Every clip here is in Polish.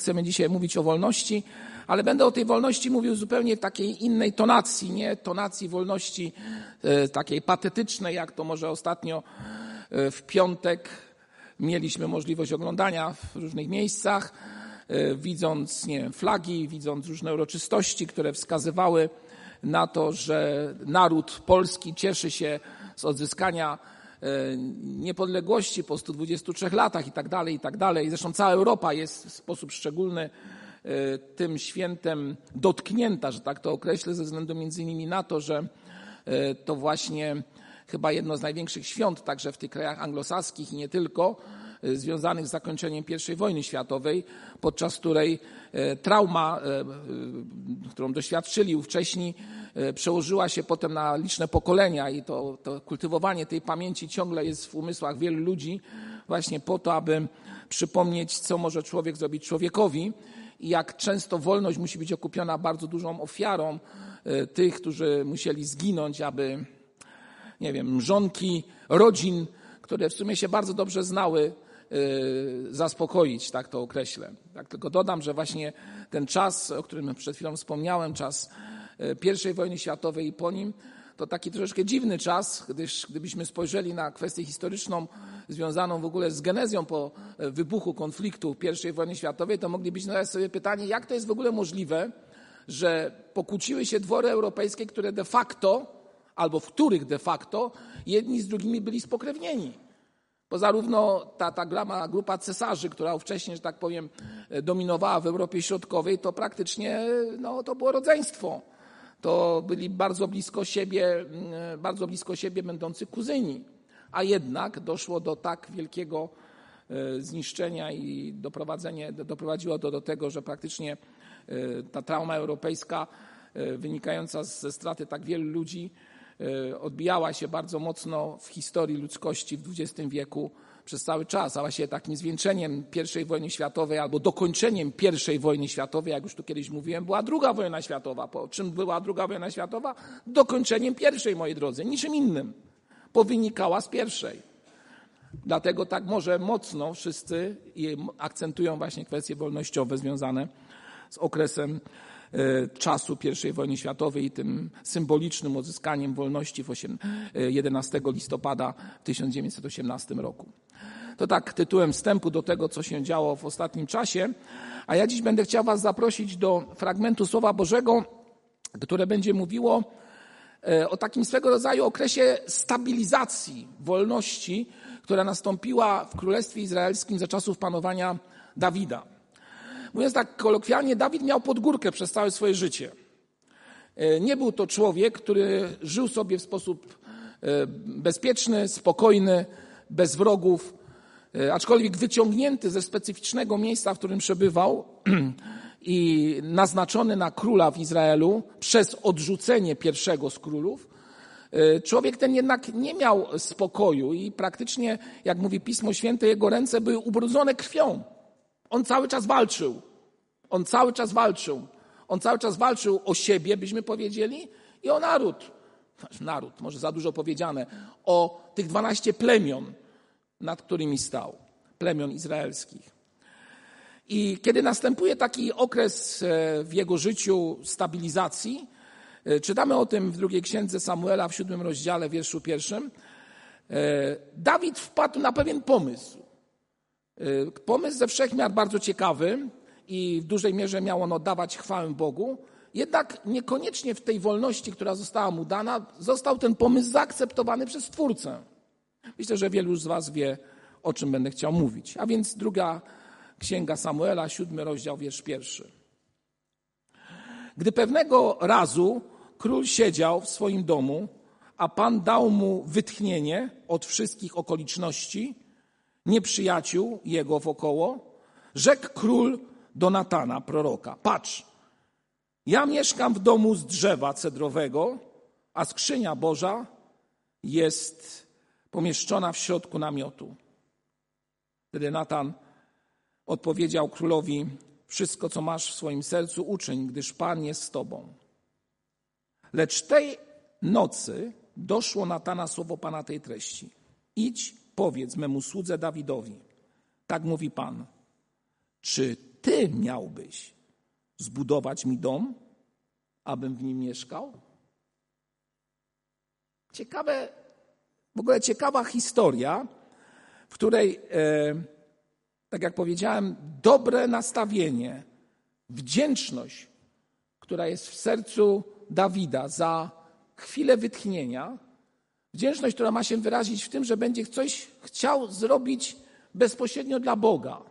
chcemy dzisiaj mówić o wolności, ale będę o tej wolności mówił zupełnie takiej innej tonacji, nie tonacji wolności e, takiej patetycznej, jak to może ostatnio e, w piątek mieliśmy możliwość oglądania w różnych miejscach, e, widząc nie wiem, flagi, widząc różne uroczystości, które wskazywały na to, że naród polski cieszy się z odzyskania niepodległości po 123 latach i tak dalej, i tak dalej. Zresztą cała Europa jest w sposób szczególny E, tym świętem dotknięta, że tak to określę, ze względu między innymi na to, że e, to właśnie chyba jedno z największych świąt, także w tych krajach anglosaskich i nie tylko, e, związanych z zakończeniem I wojny światowej, podczas której trauma, którą doświadczyli ówcześni, przełożyła się potem na liczne pokolenia i to, to kultywowanie tej pamięci ciągle jest w umysłach wielu ludzi, właśnie po to, aby przypomnieć, co może człowiek zrobić człowiekowi i jak często wolność musi być okupiona bardzo dużą ofiarą e, tych, którzy musieli zginąć, aby, nie wiem, mrzonki rodzin, które w sumie się bardzo dobrze znały, e, zaspokoić, tak to określę. Tak tylko dodam, że właśnie ten czas, o którym przed chwilą wspomniałem, czas e, I wojny światowej i po nim, to taki troszeczkę dziwny czas, gdyż gdybyśmy spojrzeli na kwestię historyczną związaną w ogóle z genezją po e, wybuchu konfliktu I wojny światowej, to moglibyśmy zadać sobie pytanie, jak to jest w ogóle możliwe, że pokłóciły się dwory europejskie, które de facto, albo w których de facto jedni z drugimi byli spokrewnieni. Bo zarówno ta, ta grama, grupa cesarzy, która wcześniej, że tak powiem, e, dominowała w Europie Środkowej, to praktycznie no, to było rodzeństwo to byli bardzo blisko siebie, mm, bardzo blisko siebie będący kuzyni. A jednak doszło do tak wielkiego e, zniszczenia i doprowadzenie, doprowadziło to do tego, że praktycznie e, ta trauma europejska e, wynikająca ze straty tak wielu ludzi odbijała się bardzo mocno w historii ludzkości w XX wieku przez cały czas, a właściwie takim zwieńczeniem I wojny światowej albo dokończeniem I wojny światowej, jak już tu kiedyś mówiłem, była druga wojna światowa. Po czym była druga wojna światowa? Dokończeniem pierwszej, moi drodzy, niczym innym, bo wynikała z pierwszej. Dlatego tak może mocno wszyscy akcentują właśnie kwestie wolnościowe związane z okresem czasu I wojny światowej i tym symbolicznym odzyskaniem wolności w 11 e, listopada 1918 roku. To tak tytułem wstępu do tego, co się działo w ostatnim czasie. A ja dziś będę chciał Was zaprosić do fragmentu Słowa Bożego, które będzie mówiło e, o takim swego rodzaju okresie stabilizacji wolności, która nastąpiła w Królestwie Izraelskim za czasów panowania Dawida. Mówiąc tak kolokwialnie, Dawid miał podgórkę przez całe swoje życie. E, nie był to człowiek, który żył sobie w sposób e, bezpieczny, spokojny, bez wrogów, E, aczkolwiek wyciągnięty ze specyficznego miejsca, w którym przebywał i naznaczony na króla w Izraelu przez odrzucenie pierwszego z królów, człowiek ten jednak nie miał spokoju i praktycznie, jak mówi Pismo Święte, jego ręce były ubrudzone krwią. On cały czas walczył. On cały czas walczył. On cały czas walczył o siebie, byśmy powiedzieli, i o naród. Naród, może za dużo powiedziane. O tych dwanaście plemion, nad którymi stał, plemion izraelskich. I kiedy następuje taki okres e, w jego życiu stabilizacji, e, czytamy o tym w drugiej księdze Samuela w siódmym rozdziale, wierszu pierwszym, e, Dawid wpadł na pewien pomysł. Pomysł ze wszechmiar bardzo ciekawy i w dużej mierze miał on oddawać chwałę Bogu, jednak niekoniecznie w tej wolności, która została mu dana, został ten pomysł zaakceptowany przez Twórcę. Myślę, że wielu z Was wie, o czym będę chciał mówić. A więc druga księga Samuela, siódmy rozdział, wiersz pierwszy. Gdy pewnego razu król siedział w swoim domu, a Pan dał mu wytchnienie od wszystkich okoliczności, nieprzyjaciół jego wokoło, rzekł król do Natana, proroka: Patrz, ja mieszkam w domu z drzewa cedrowego, a skrzynia Boża jest pomieszczona w środku namiotu. Wtedy Natan odpowiedział królowi: Wszystko, co masz w swoim sercu, uczyń, gdyż Pan jest z tobą. Lecz tej nocy doszło Natana słowo Pana tej treści: Idź, powiedz memu słudze Dawidowi. Tak mówi Pan. Czy ty miałbyś zbudować mi dom, abym w nim mieszkał? Ciekawe, w ogóle ciekawa historia, w której, e, tak jak powiedziałem, dobre nastawienie, wdzięczność, która jest w sercu Dawida za chwilę wytchnienia, wdzięczność, która ma się wyrazić w tym, że będzie coś chciał zrobić bezpośrednio dla Boga.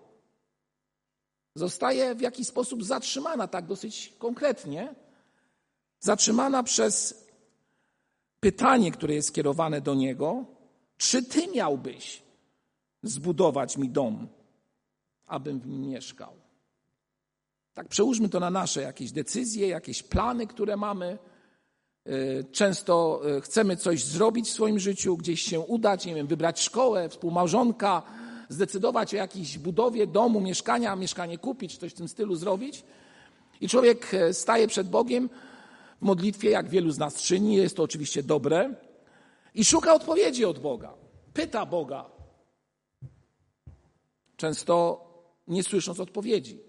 Zostaje w jakiś sposób zatrzymana, tak dosyć konkretnie, zatrzymana przez pytanie, które jest skierowane do niego: czy ty miałbyś zbudować mi dom, abym w nim mieszkał? Tak, przełóżmy to na nasze jakieś decyzje, jakieś plany, które mamy. Y, często y, chcemy coś zrobić w swoim życiu, gdzieś się udać, nie wiem, wybrać szkołę, współmałżonka, zdecydować o jakiejś budowie domu, mieszkania, mieszkanie kupić, coś w tym stylu zrobić. I człowiek y, staje przed Bogiem w modlitwie, jak wielu z nas czyni, jest to oczywiście dobre, i szuka odpowiedzi od Boga. Pyta Boga. Często nie słysząc odpowiedzi.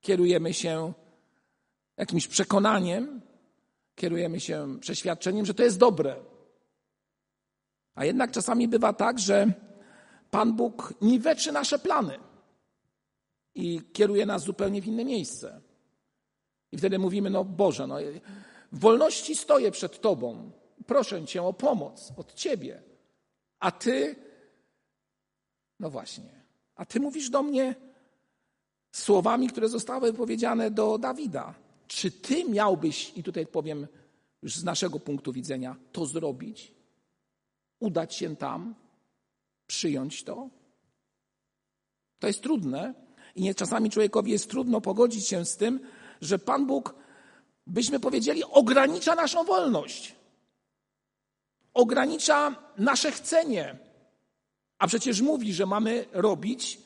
Kierujemy się jakimś przekonaniem, kierujemy się przeświadczeniem, że to jest dobre. A jednak czasami bywa tak, że Pan Bóg niweczy nasze plany i kieruje nas zupełnie w inne miejsce. I wtedy mówimy, no Boże, no, w wolności stoję przed Tobą. Proszę Cię o pomoc od Ciebie. A Ty, no właśnie, a Ty mówisz do mnie słowami, które zostały powiedziane do Dawida. Czy Ty miałbyś, i tutaj powiem już z naszego punktu widzenia, to zrobić? Udać się tam? Przyjąć to? To jest trudne i nie czasami człowiekowi jest trudno pogodzić się z tym, że Pan Bóg, byśmy powiedzieli, ogranicza naszą wolność. Ogranicza nasze chcenie. A przecież mówi, że mamy robić,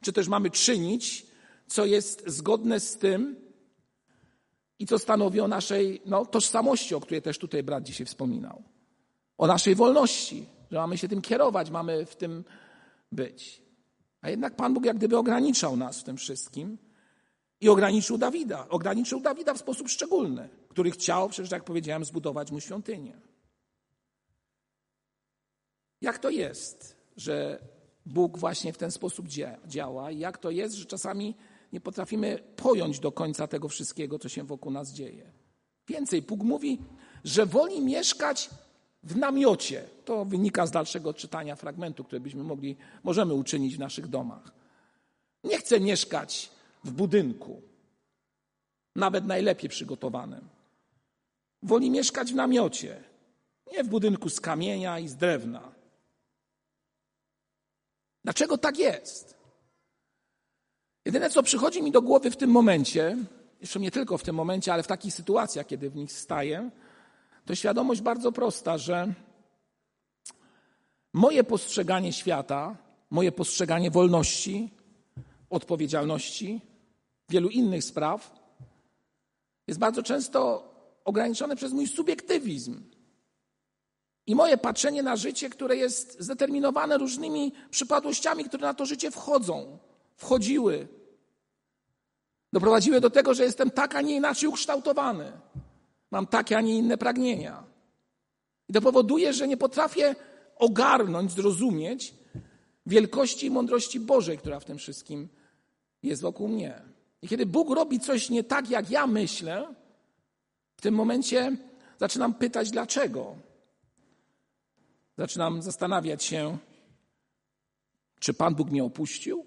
czy też mamy czynić, co jest zgodne z tym i co stanowi o naszej no, tożsamości, o której też tutaj brat dzisiaj wspominał. O naszej wolności, że mamy się tym kierować, mamy w tym być. A jednak Pan Bóg jak gdyby ograniczał nas w tym wszystkim i ograniczył Dawida. Ograniczył Dawida w sposób szczególny, który chciał, przecież jak powiedziałem, zbudować mu świątynię. Jak to jest, że Bóg właśnie w ten sposób działa? I jak to jest, że czasami nie potrafimy pojąć do końca tego wszystkiego, co się wokół nas dzieje? Więcej, Bóg mówi, że woli mieszkać w namiocie. To wynika z dalszego czytania fragmentu, który byśmy mogli, możemy uczynić w naszych domach. Nie chce mieszkać w budynku, nawet najlepiej przygotowanym. Woli mieszkać w namiocie, nie w budynku z kamienia i z drewna. Dlaczego tak jest? Jedyne, co przychodzi mi do głowy w tym momencie, jeszcze nie tylko w tym momencie, ale w takich sytuacjach, kiedy w nich staję, to świadomość bardzo prosta, że moje postrzeganie świata, moje postrzeganie wolności, odpowiedzialności, wielu innych spraw jest bardzo często ograniczone przez mój subiektywizm. I moje patrzenie na życie, które jest zdeterminowane różnymi przypadłościami, które na to życie wchodzą, wchodziły, doprowadziły do tego, że jestem tak, a nie inaczej ukształtowany. Mam takie, a nie inne pragnienia. I to powoduje, że nie potrafię ogarnąć, zrozumieć wielkości i mądrości Bożej, która w tym wszystkim jest wokół mnie. I kiedy Bóg robi coś nie tak, jak ja myślę, w tym momencie zaczynam pytać, dlaczego. Zaczynam zastanawiać się, czy Pan Bóg mnie opuścił?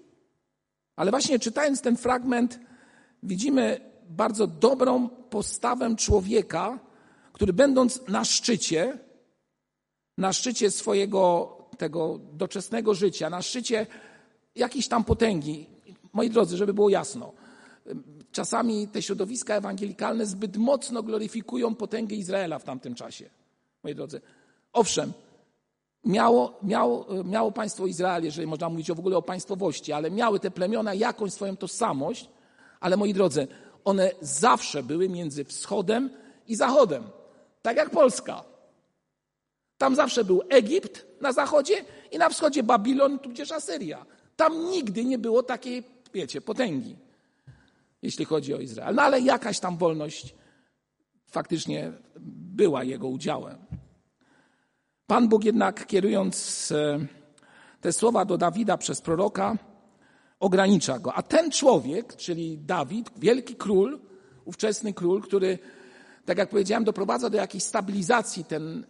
Ale właśnie czytając ten fragment, widzimy bardzo dobrą postawę człowieka, który będąc na szczycie, na szczycie swojego tego doczesnego życia, na szczycie jakiejś tam potęgi, moi drodzy, żeby było jasno, czasami te środowiska ewangelikalne zbyt mocno gloryfikują potęgę Izraela w tamtym czasie. Moi drodzy, owszem, miało, miało, miało państwo Izrael, jeżeli można mówić w ogóle o państwowości, ale miały te plemiona jakąś swoją tożsamość, ale moi drodzy, one zawsze były między wschodem i zachodem, tak jak Polska. Tam zawsze był Egipt na zachodzie i na wschodzie Babilon, tudzież Asyria. Tam nigdy nie było takiej wiecie, potęgi, jeśli chodzi o Izrael. No ale jakaś tam wolność faktycznie była jego udziałem. Pan Bóg jednak kierując e, te słowa do Dawida przez proroka, ogranicza go. A ten człowiek, czyli Dawid, wielki król, ówczesny król, który, tak jak powiedziałem, doprowadza do jakiejś stabilizacji ten,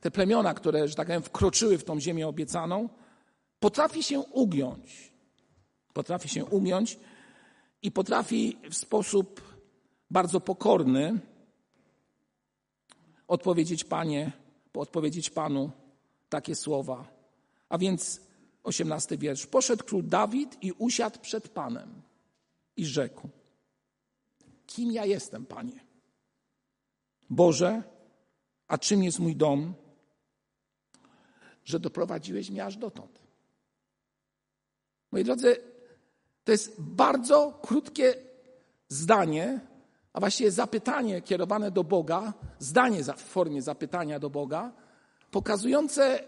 te plemiona, które, że tak powiem, wkroczyły w tą ziemię obiecaną, potrafi się ugiąć. Potrafi się ugiąć i potrafi w sposób bardzo pokorny odpowiedzieć Panie, odpowiedzieć Panu takie słowa. A więc osiemnasty wiersz. Poszedł król Dawid i usiadł przed Panem i rzekł: Kim ja jestem, Panie? Boże, a czym jest mój dom, że doprowadziłeś mnie aż dotąd? Moi drodzy, to jest bardzo krótkie zdanie, a właściwie zapytanie kierowane do Boga, zdanie w formie zapytania do Boga, pokazujące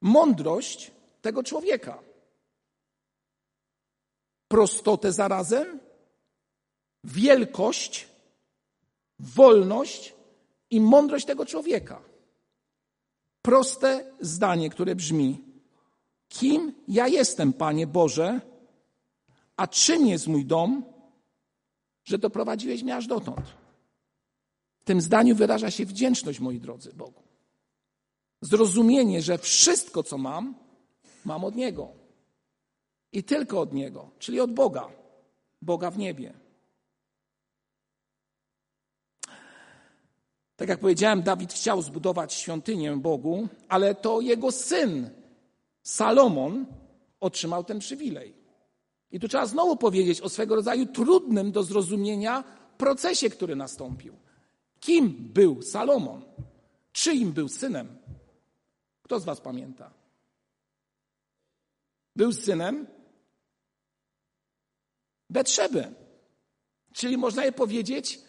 mądrość tego człowieka. Prostotę zarazem, wielkość, wolność i mądrość tego człowieka. Proste zdanie, które brzmi: Kim ja jestem, Panie Boże, a czym jest mój dom, że doprowadziłeś mnie aż dotąd? W tym zdaniu wyraża się wdzięczność, moi drodzy, Bogu. Zrozumienie, że wszystko, co mam, mam od Niego. I tylko od Niego, czyli od Boga, Boga w niebie. Tak jak powiedziałem, Dawid chciał zbudować świątynię Bogu, ale to jego syn Salomon otrzymał ten przywilej. I tu trzeba znowu powiedzieć o swego rodzaju trudnym do zrozumienia procesie, który nastąpił. Kim był Salomon? Czyim był synem? Kto z Was pamięta? Był synem Betrzeby. Czyli można je powiedzieć,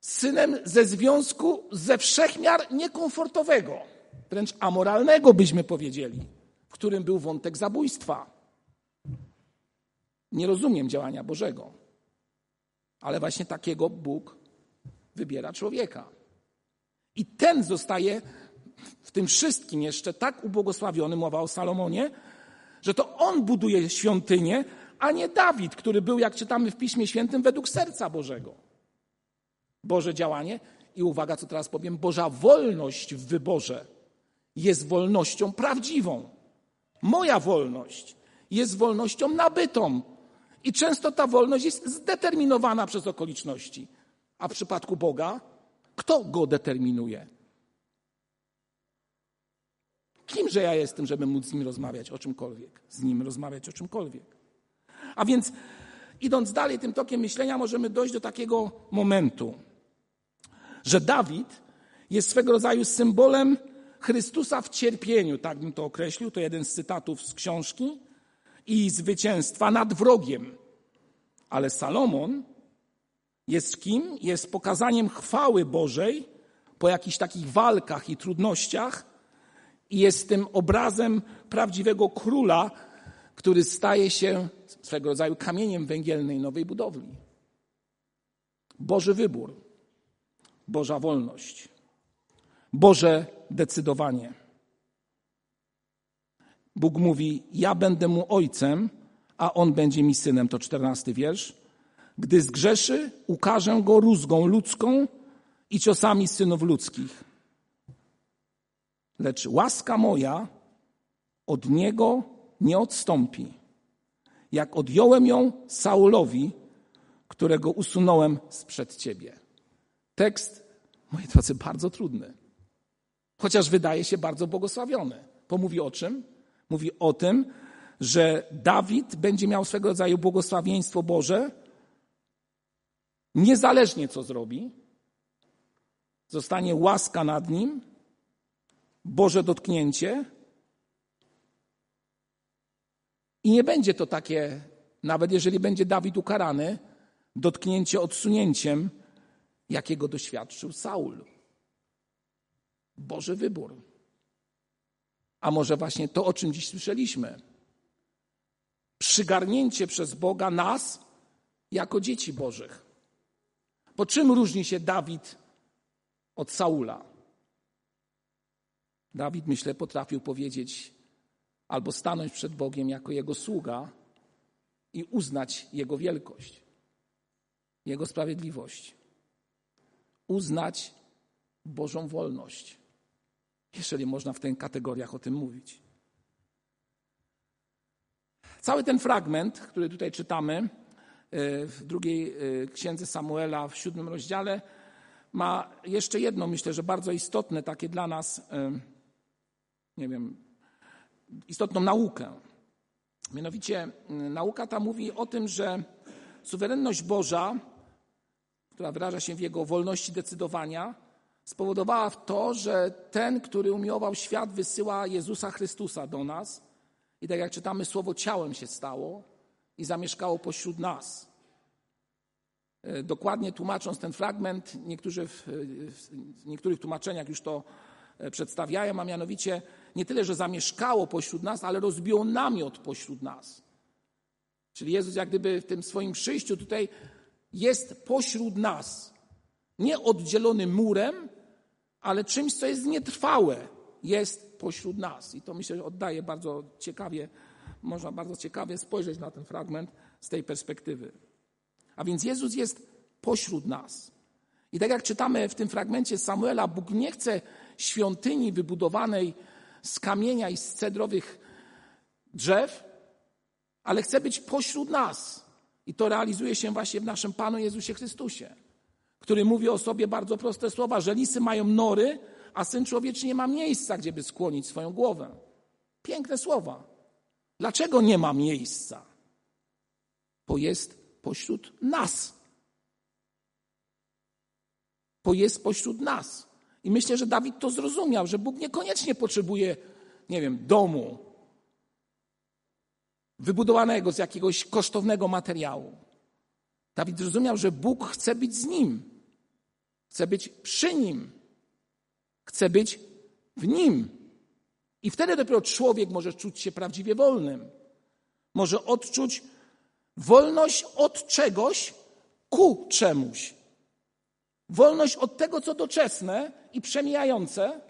synem ze związku ze wszechmiar niekomfortowego, wręcz amoralnego byśmy powiedzieli, w którym był wątek zabójstwa. Nie rozumiem działania Bożego, ale właśnie takiego Bóg wybiera człowieka. I ten zostaje w tym wszystkim jeszcze tak ubłogosławiony, mowa o Salomonie, że to on buduje świątynię, a nie Dawid, który był, jak czytamy w Piśmie Świętym, według serca Bożego. Boże działanie i uwaga, co teraz powiem, Boża wolność w wyborze jest wolnością prawdziwą. Moja wolność jest wolnością nabytą. I często ta wolność jest zdeterminowana przez okoliczności. A w przypadku Boga, kto go determinuje? Kimże ja jestem, żeby móc z nim rozmawiać o czymkolwiek? Z nim rozmawiać o czymkolwiek. A więc idąc dalej tym tokiem myślenia, możemy dojść do takiego momentu, że Dawid jest swego rodzaju symbolem Chrystusa w cierpieniu, tak bym to określił, to jeden z cytatów z książki, i zwycięstwa nad wrogiem. Ale Salomon jest kim? Jest pokazaniem chwały Bożej po jakichś takich walkach i trudnościach, i jest tym obrazem prawdziwego króla, który staje się swego rodzaju kamieniem węgielnej nowej budowli. Boży wybór, Boża wolność, Boże decydowanie. Bóg mówi: Ja będę mu ojcem, a on będzie mi synem. To czternasty wiersz. Gdy zgrzeszy, ukażę go rózgą ludzką i ciosami synów ludzkich. Lecz łaska moja od niego nie odstąpi. Jak odjąłem ją Saulowi, którego usunąłem sprzed ciebie. Tekst, moi drodzy, bardzo trudny. Chociaż wydaje się bardzo błogosławiony. Bo mówi o czym? Mówi o tym, że Dawid będzie miał swego rodzaju błogosławieństwo Boże, niezależnie co zrobi, zostanie łaska nad nim, Boże dotknięcie. I nie będzie to takie, nawet jeżeli będzie Dawid ukarany, dotknięcie odsunięciem, jakiego doświadczył Saul. Boży wybór. A może właśnie to, o czym dziś słyszeliśmy. przygarnięcie przez Boga nas jako dzieci Bożych. Po czym różni się Dawid od Saula? Dawid, myślę, potrafił powiedzieć albo stanąć przed Bogiem jako jego sługa i uznać jego wielkość, jego sprawiedliwość, uznać Bożą wolność, jeżeli można w tych kategoriach o tym mówić. Cały ten fragment, który tutaj czytamy e, w drugiej e, księdze Samuela, w siódmym rozdziale, ma jeszcze jedno, myślę, że bardzo istotne, takie dla nas, e, nie wiem, istotną naukę. Mianowicie nauka ta mówi o tym, że suwerenność Boża, która wyraża się w Jego wolności decydowania, spowodowała to, że ten, który umiłował świat, wysyła Jezusa Chrystusa do nas i tak jak czytamy, słowo ciałem się stało i zamieszkało pośród nas. E, dokładnie tłumacząc ten fragment, niektórzy w, w niektórych tłumaczeniach już to przedstawiają, a mianowicie nie tyle, że zamieszkało pośród nas, ale rozbiło namiot pośród nas. Czyli Jezus jak gdyby w tym swoim przyjściu tutaj jest pośród nas. Nie oddzielony murem, ale czymś, co jest nietrwałe, jest pośród nas. I to myślę, że oddaje bardzo ciekawie, można bardzo ciekawie spojrzeć na ten fragment z tej perspektywy. A więc Jezus jest pośród nas. I tak jak czytamy w tym fragmencie Samuela, Bóg nie chce świątyni wybudowanej z kamienia i z cedrowych drzew, ale chce być pośród nas. I to realizuje się właśnie w naszym Panu Jezusie Chrystusie, który mówi o sobie bardzo proste słowa, że lisy mają nory, a Syn Człowieczy nie ma miejsca, gdzie by skłonić swoją głowę. Piękne słowa. Dlaczego nie ma miejsca? Bo jest pośród nas. Bo jest pośród nas. I myślę, że Dawid to zrozumiał, że Bóg niekoniecznie potrzebuje, nie wiem, domu wybudowanego z jakiegoś kosztownego materiału. Dawid zrozumiał, że Bóg chce być z nim, chce być przy nim, chce być w nim. I wtedy dopiero człowiek może czuć się prawdziwie wolnym. Może odczuć wolność od czegoś ku czemuś. Wolność od tego, co doczesne i przemijające,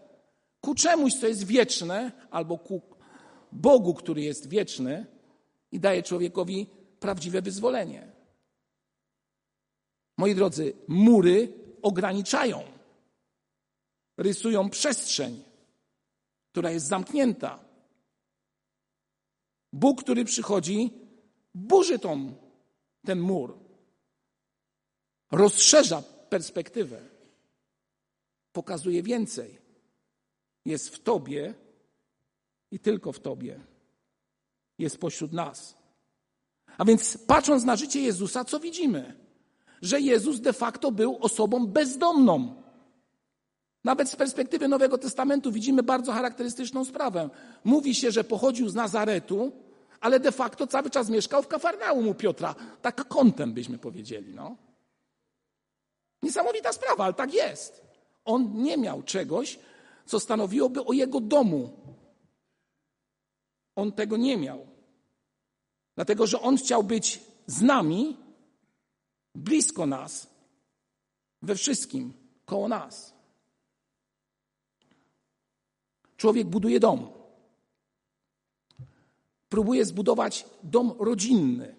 ku czemuś, co jest wieczne, albo ku Bogu, który jest wieczny i daje człowiekowi prawdziwe wyzwolenie. Moi drodzy, mury ograniczają, rysują przestrzeń, która jest zamknięta. Bóg, który przychodzi, burzy tą, ten mur, rozszerza perspektywę. Pokazuje więcej. Jest w Tobie i tylko w Tobie. Jest pośród nas. A więc patrząc na życie Jezusa, co widzimy? Że Jezus de facto był osobą bezdomną. Nawet z perspektywy Nowego Testamentu widzimy bardzo charakterystyczną sprawę. Mówi się, że pochodził z Nazaretu, ale de facto cały czas mieszkał w Kafarnaum u Piotra. Tak kątem byśmy powiedzieli. No. Niesamowita sprawa, ale tak jest. On nie miał czegoś, co stanowiłoby o jego domu. On tego nie miał. Dlatego, że on chciał być z nami, blisko nas, we wszystkim, koło nas. Człowiek buduje dom. Próbuje zbudować dom rodzinny.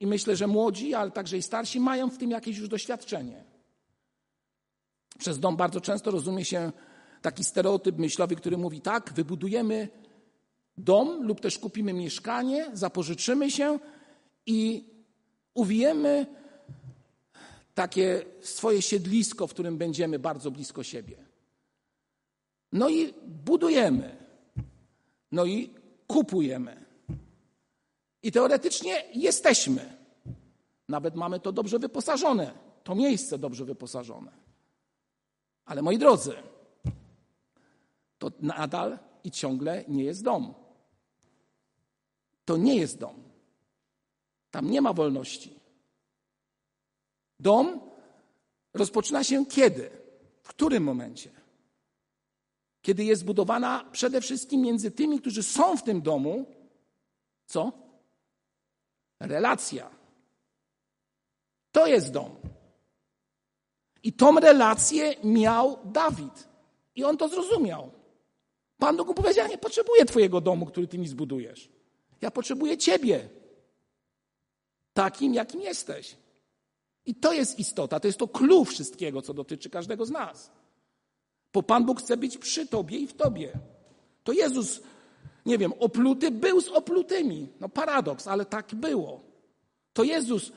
I myślę, że młodzi, ale także i starsi mają w tym jakieś już doświadczenie. Przez dom bardzo często rozumie się taki stereotyp myślowy, który mówi tak, wybudujemy dom lub też kupimy mieszkanie, zapożyczymy się i uwijemy takie swoje siedlisko, w którym będziemy bardzo blisko siebie. No i budujemy. No i kupujemy. I teoretycznie jesteśmy. Nawet mamy to dobrze wyposażone, to miejsce dobrze wyposażone. Ale moi drodzy, to nadal i ciągle nie jest dom. To nie jest dom. Tam nie ma wolności. Dom rozpoczyna się kiedy? W którym momencie? Kiedy jest budowana przede wszystkim między tymi, którzy są w tym domu, co? Relacja. To jest dom. I tą relację miał Dawid. I on to zrozumiał. Pan Bóg mu powiedział: Nie potrzebuję Twojego domu, który Ty mi zbudujesz. Ja potrzebuję Ciebie. Takim, jakim jesteś. I to jest istota, to jest to clue wszystkiego, co dotyczy każdego z nas. Bo Pan Bóg chce być przy Tobie i w Tobie. To Jezus, nie wiem, opluty był z oplutymi. No paradoks, ale tak było. To Jezus,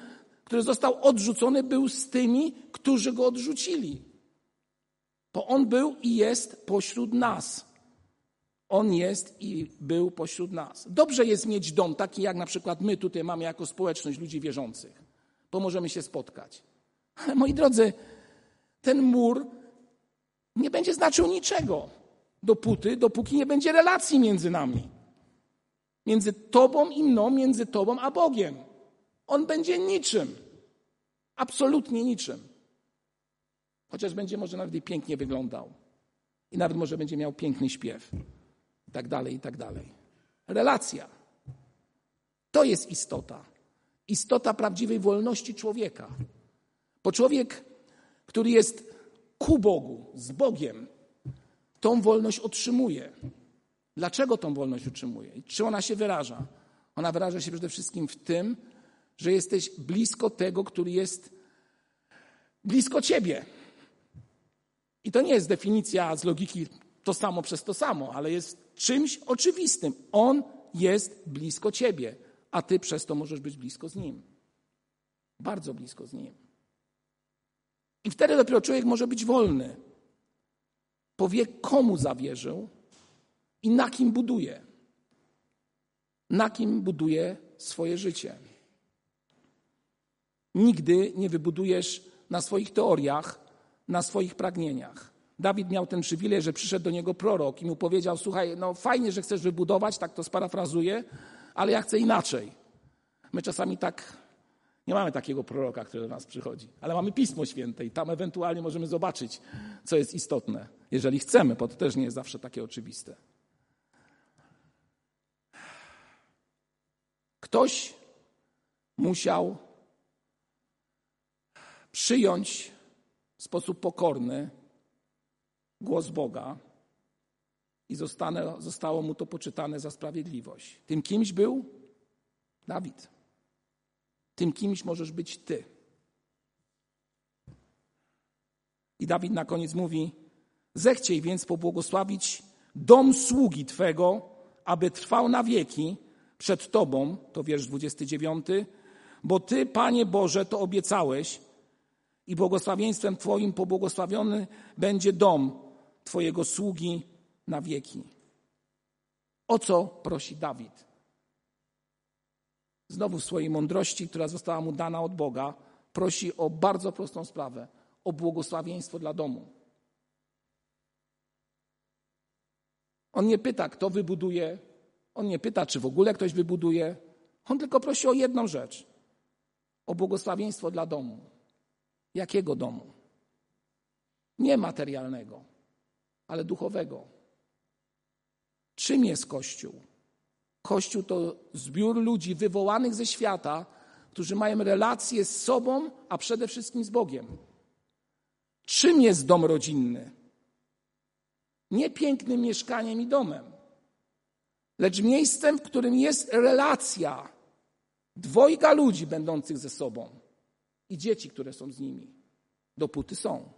który został odrzucony, był z tymi, którzy go odrzucili. Bo On był i jest pośród nas. On jest i był pośród nas. Dobrze jest mieć dom taki, jak na przykład my tutaj mamy jako społeczność ludzi wierzących, bo możemy się spotkać. Ale moi drodzy, ten mur nie będzie znaczył niczego dopóty, dopóki nie będzie relacji między nami. Między Tobą i mną, między Tobą a Bogiem. On będzie niczym. Absolutnie niczym. Chociaż będzie może nawet i pięknie wyglądał. I nawet może będzie miał piękny śpiew. I tak dalej, i tak dalej. Relacja. To jest istota. Istota prawdziwej wolności człowieka. Bo człowiek, który jest ku Bogu, z Bogiem, tą wolność otrzymuje. Dlaczego tą wolność utrzymuje? I czy ona się wyraża? Ona wyraża się przede wszystkim w tym, że jesteś blisko tego, który jest blisko ciebie. I to nie jest definicja z logiki to samo przez to samo, ale jest czymś oczywistym. On jest blisko ciebie, a ty przez to możesz być blisko z nim. Bardzo blisko z nim. I wtedy dopiero człowiek może być wolny. Powie, komu zawierzył i na kim buduje. Na kim buduje swoje życie. Nigdy nie wybudujesz na swoich teoriach, na swoich pragnieniach. Dawid miał ten przywilej, że przyszedł do niego prorok i mu powiedział: Słuchaj, no fajnie, że chcesz wybudować, tak to sparafrazuję, ale ja chcę inaczej. My czasami tak nie mamy takiego proroka, który do nas przychodzi, ale mamy Pismo Święte i tam ewentualnie możemy zobaczyć, co jest istotne, jeżeli chcemy, bo to też nie jest zawsze takie oczywiste. Ktoś musiał przyjąć w sposób pokorny głos Boga i zostało mu to poczytane za sprawiedliwość. Tym kimś był Dawid. Tym kimś możesz być ty. I Dawid na koniec mówi: Zechciej więc pobłogosławić dom sługi Twego, aby trwał na wieki przed Tobą, to wiersz 29, bo Ty, Panie Boże, to obiecałeś i błogosławieństwem Twoim pobłogosławiony będzie dom Twojego sługi na wieki. O co prosi Dawid? Znowu w swojej mądrości, która została mu dana od Boga, prosi o bardzo prostą sprawę o błogosławieństwo dla domu. On nie pyta, kto wybuduje, on nie pyta, czy w ogóle ktoś wybuduje. On tylko prosi o jedną rzecz: o błogosławieństwo dla domu. Jakiego domu? Nie materialnego, ale duchowego. Czym jest Kościół? Kościół to zbiór ludzi wywołanych ze świata, którzy mają relacje z sobą, a przede wszystkim z Bogiem. Czym jest dom rodzinny? Nie pięknym mieszkaniem i domem, lecz miejscem, w którym jest relacja dwojga ludzi będących ze sobą i dzieci, które są z nimi, dopóty są.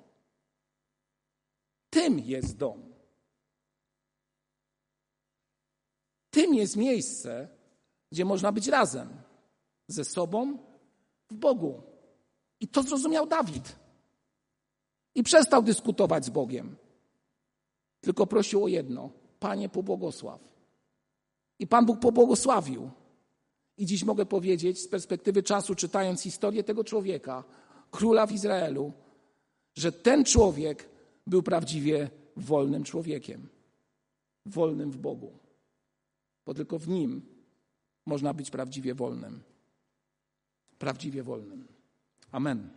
Tym jest dom. Tym jest miejsce, gdzie można być razem ze sobą w Bogu. I to zrozumiał Dawid. I przestał dyskutować z Bogiem. Tylko prosił o jedno: Panie, pobłogosław. I Pan Bóg pobłogosławił. I dziś mogę powiedzieć, z perspektywy czasu, czytając historię tego człowieka, króla w Izraelu, że ten człowiek był prawdziwie wolnym człowiekiem. Wolnym w Bogu bo tylko w nim można być prawdziwie wolnym. Prawdziwie wolnym. Amen.